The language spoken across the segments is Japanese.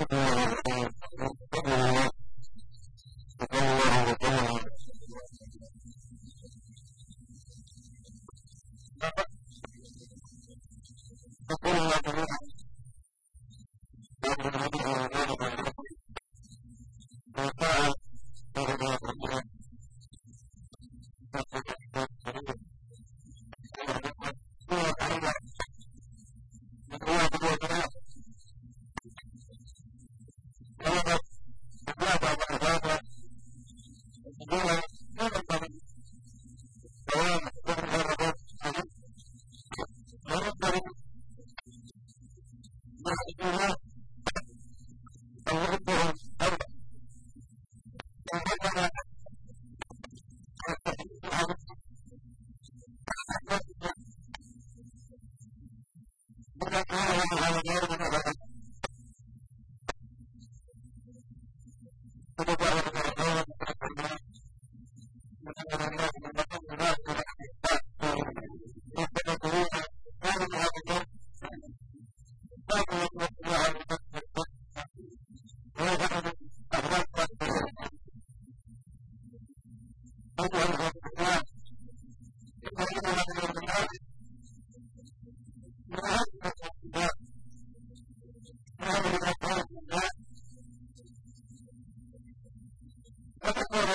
Uh-huh. Yes. Other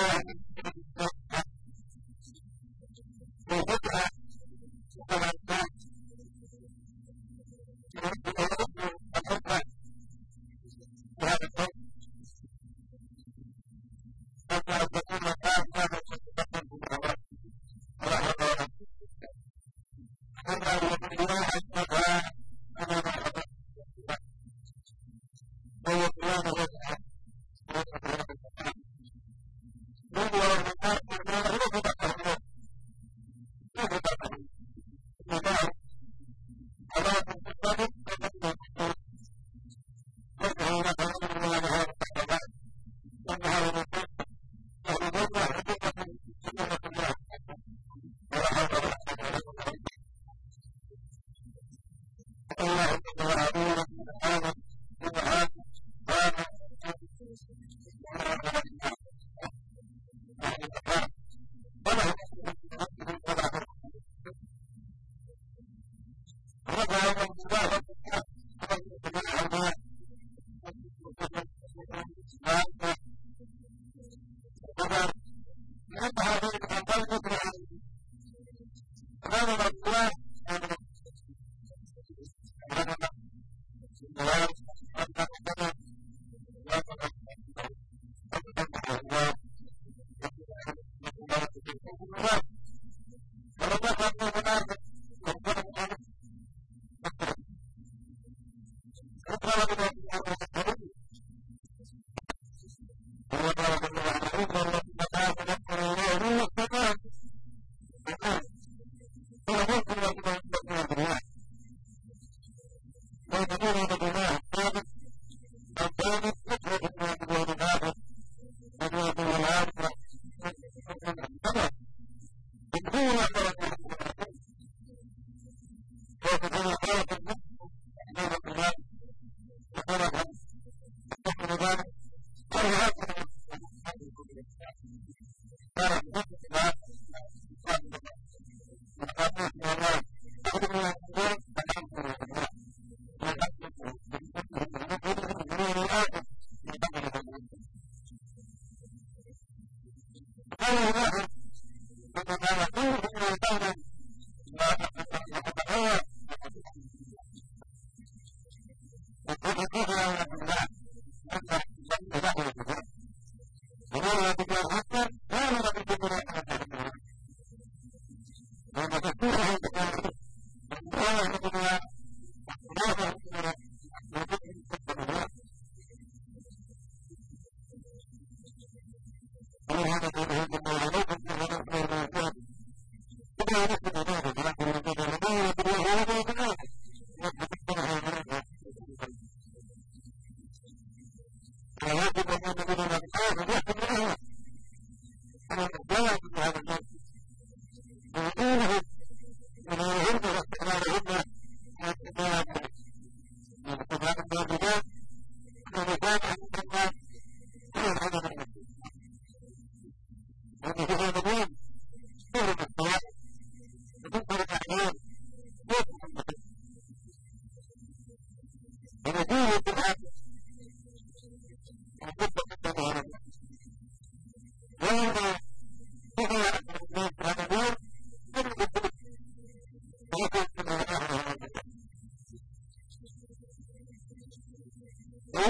が選ぶのルール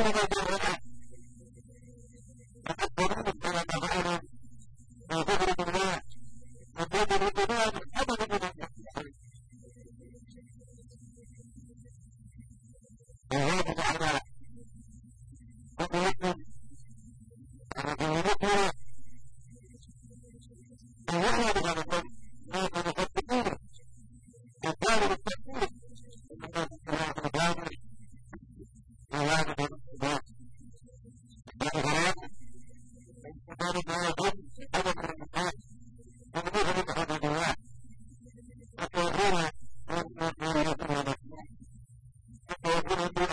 ಸಂಬಂಧಿಸಿದ going to be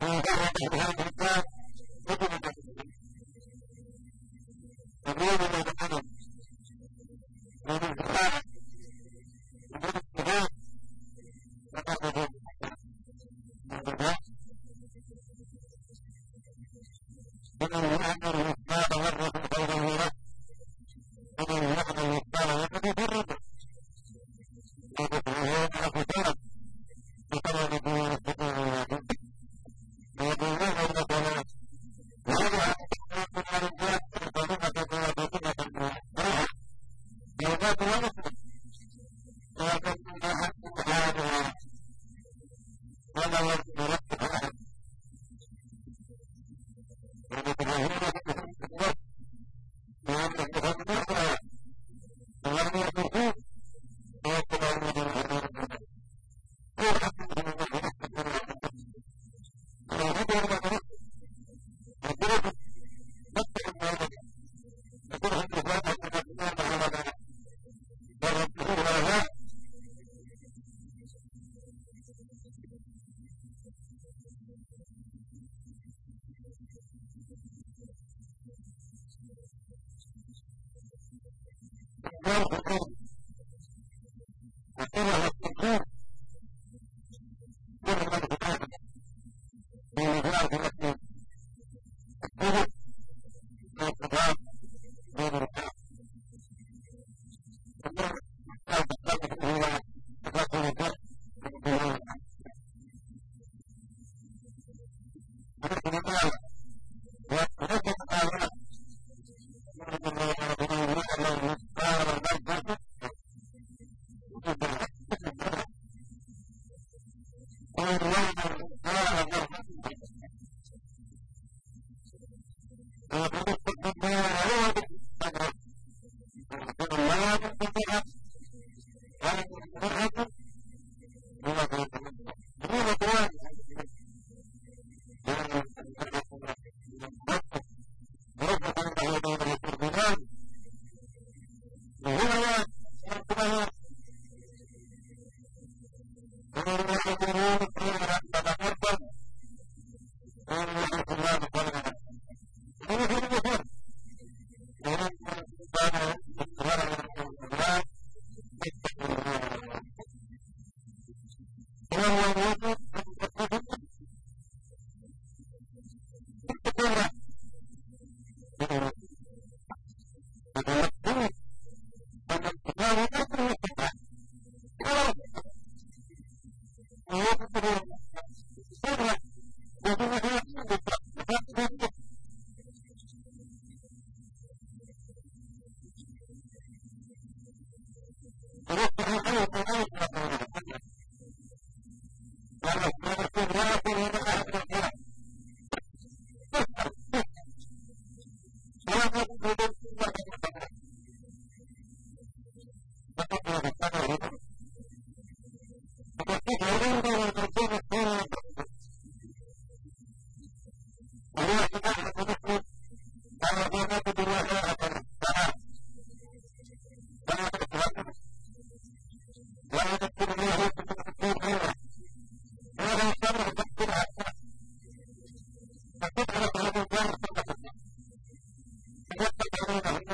Thank you. どうした? seen them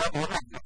come on.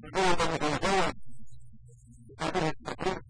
どうもございます。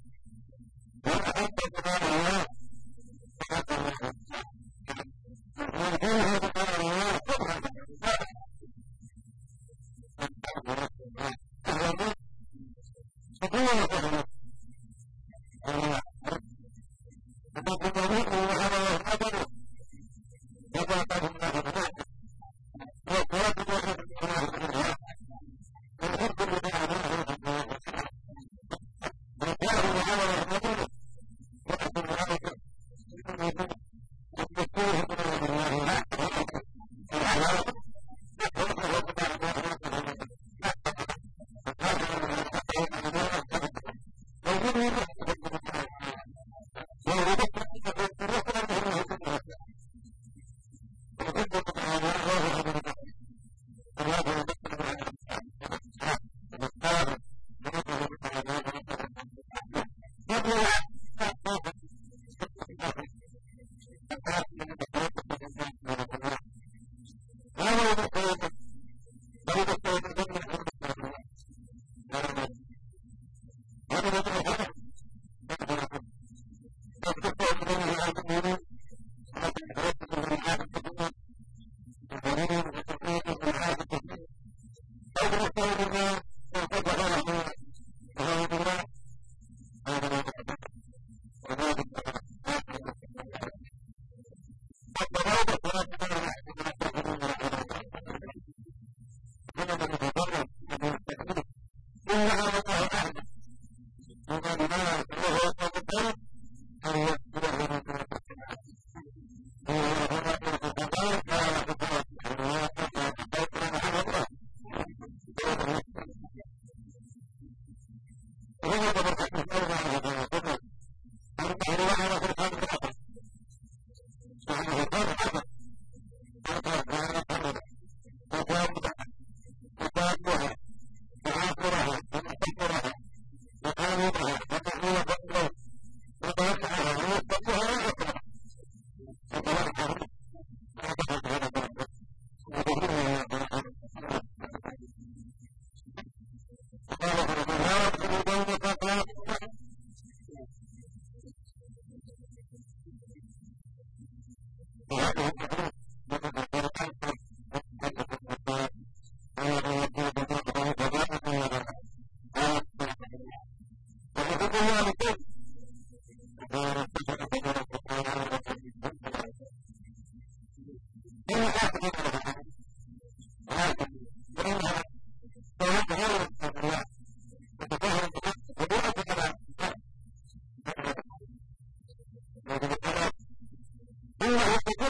Thank you.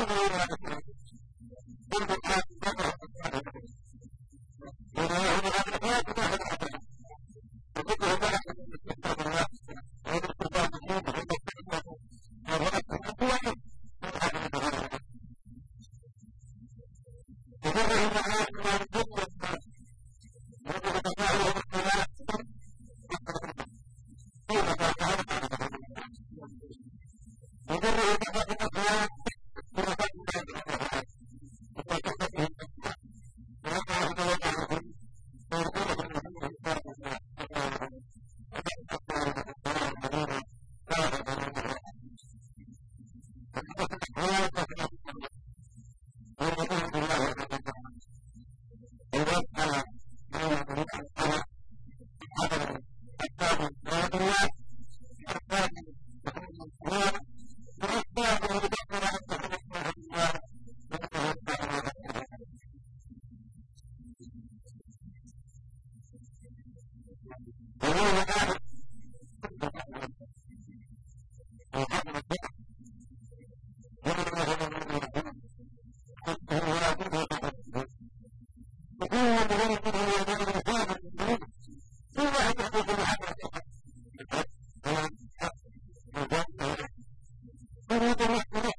Hallelujah. Ha ha ha. Gracias.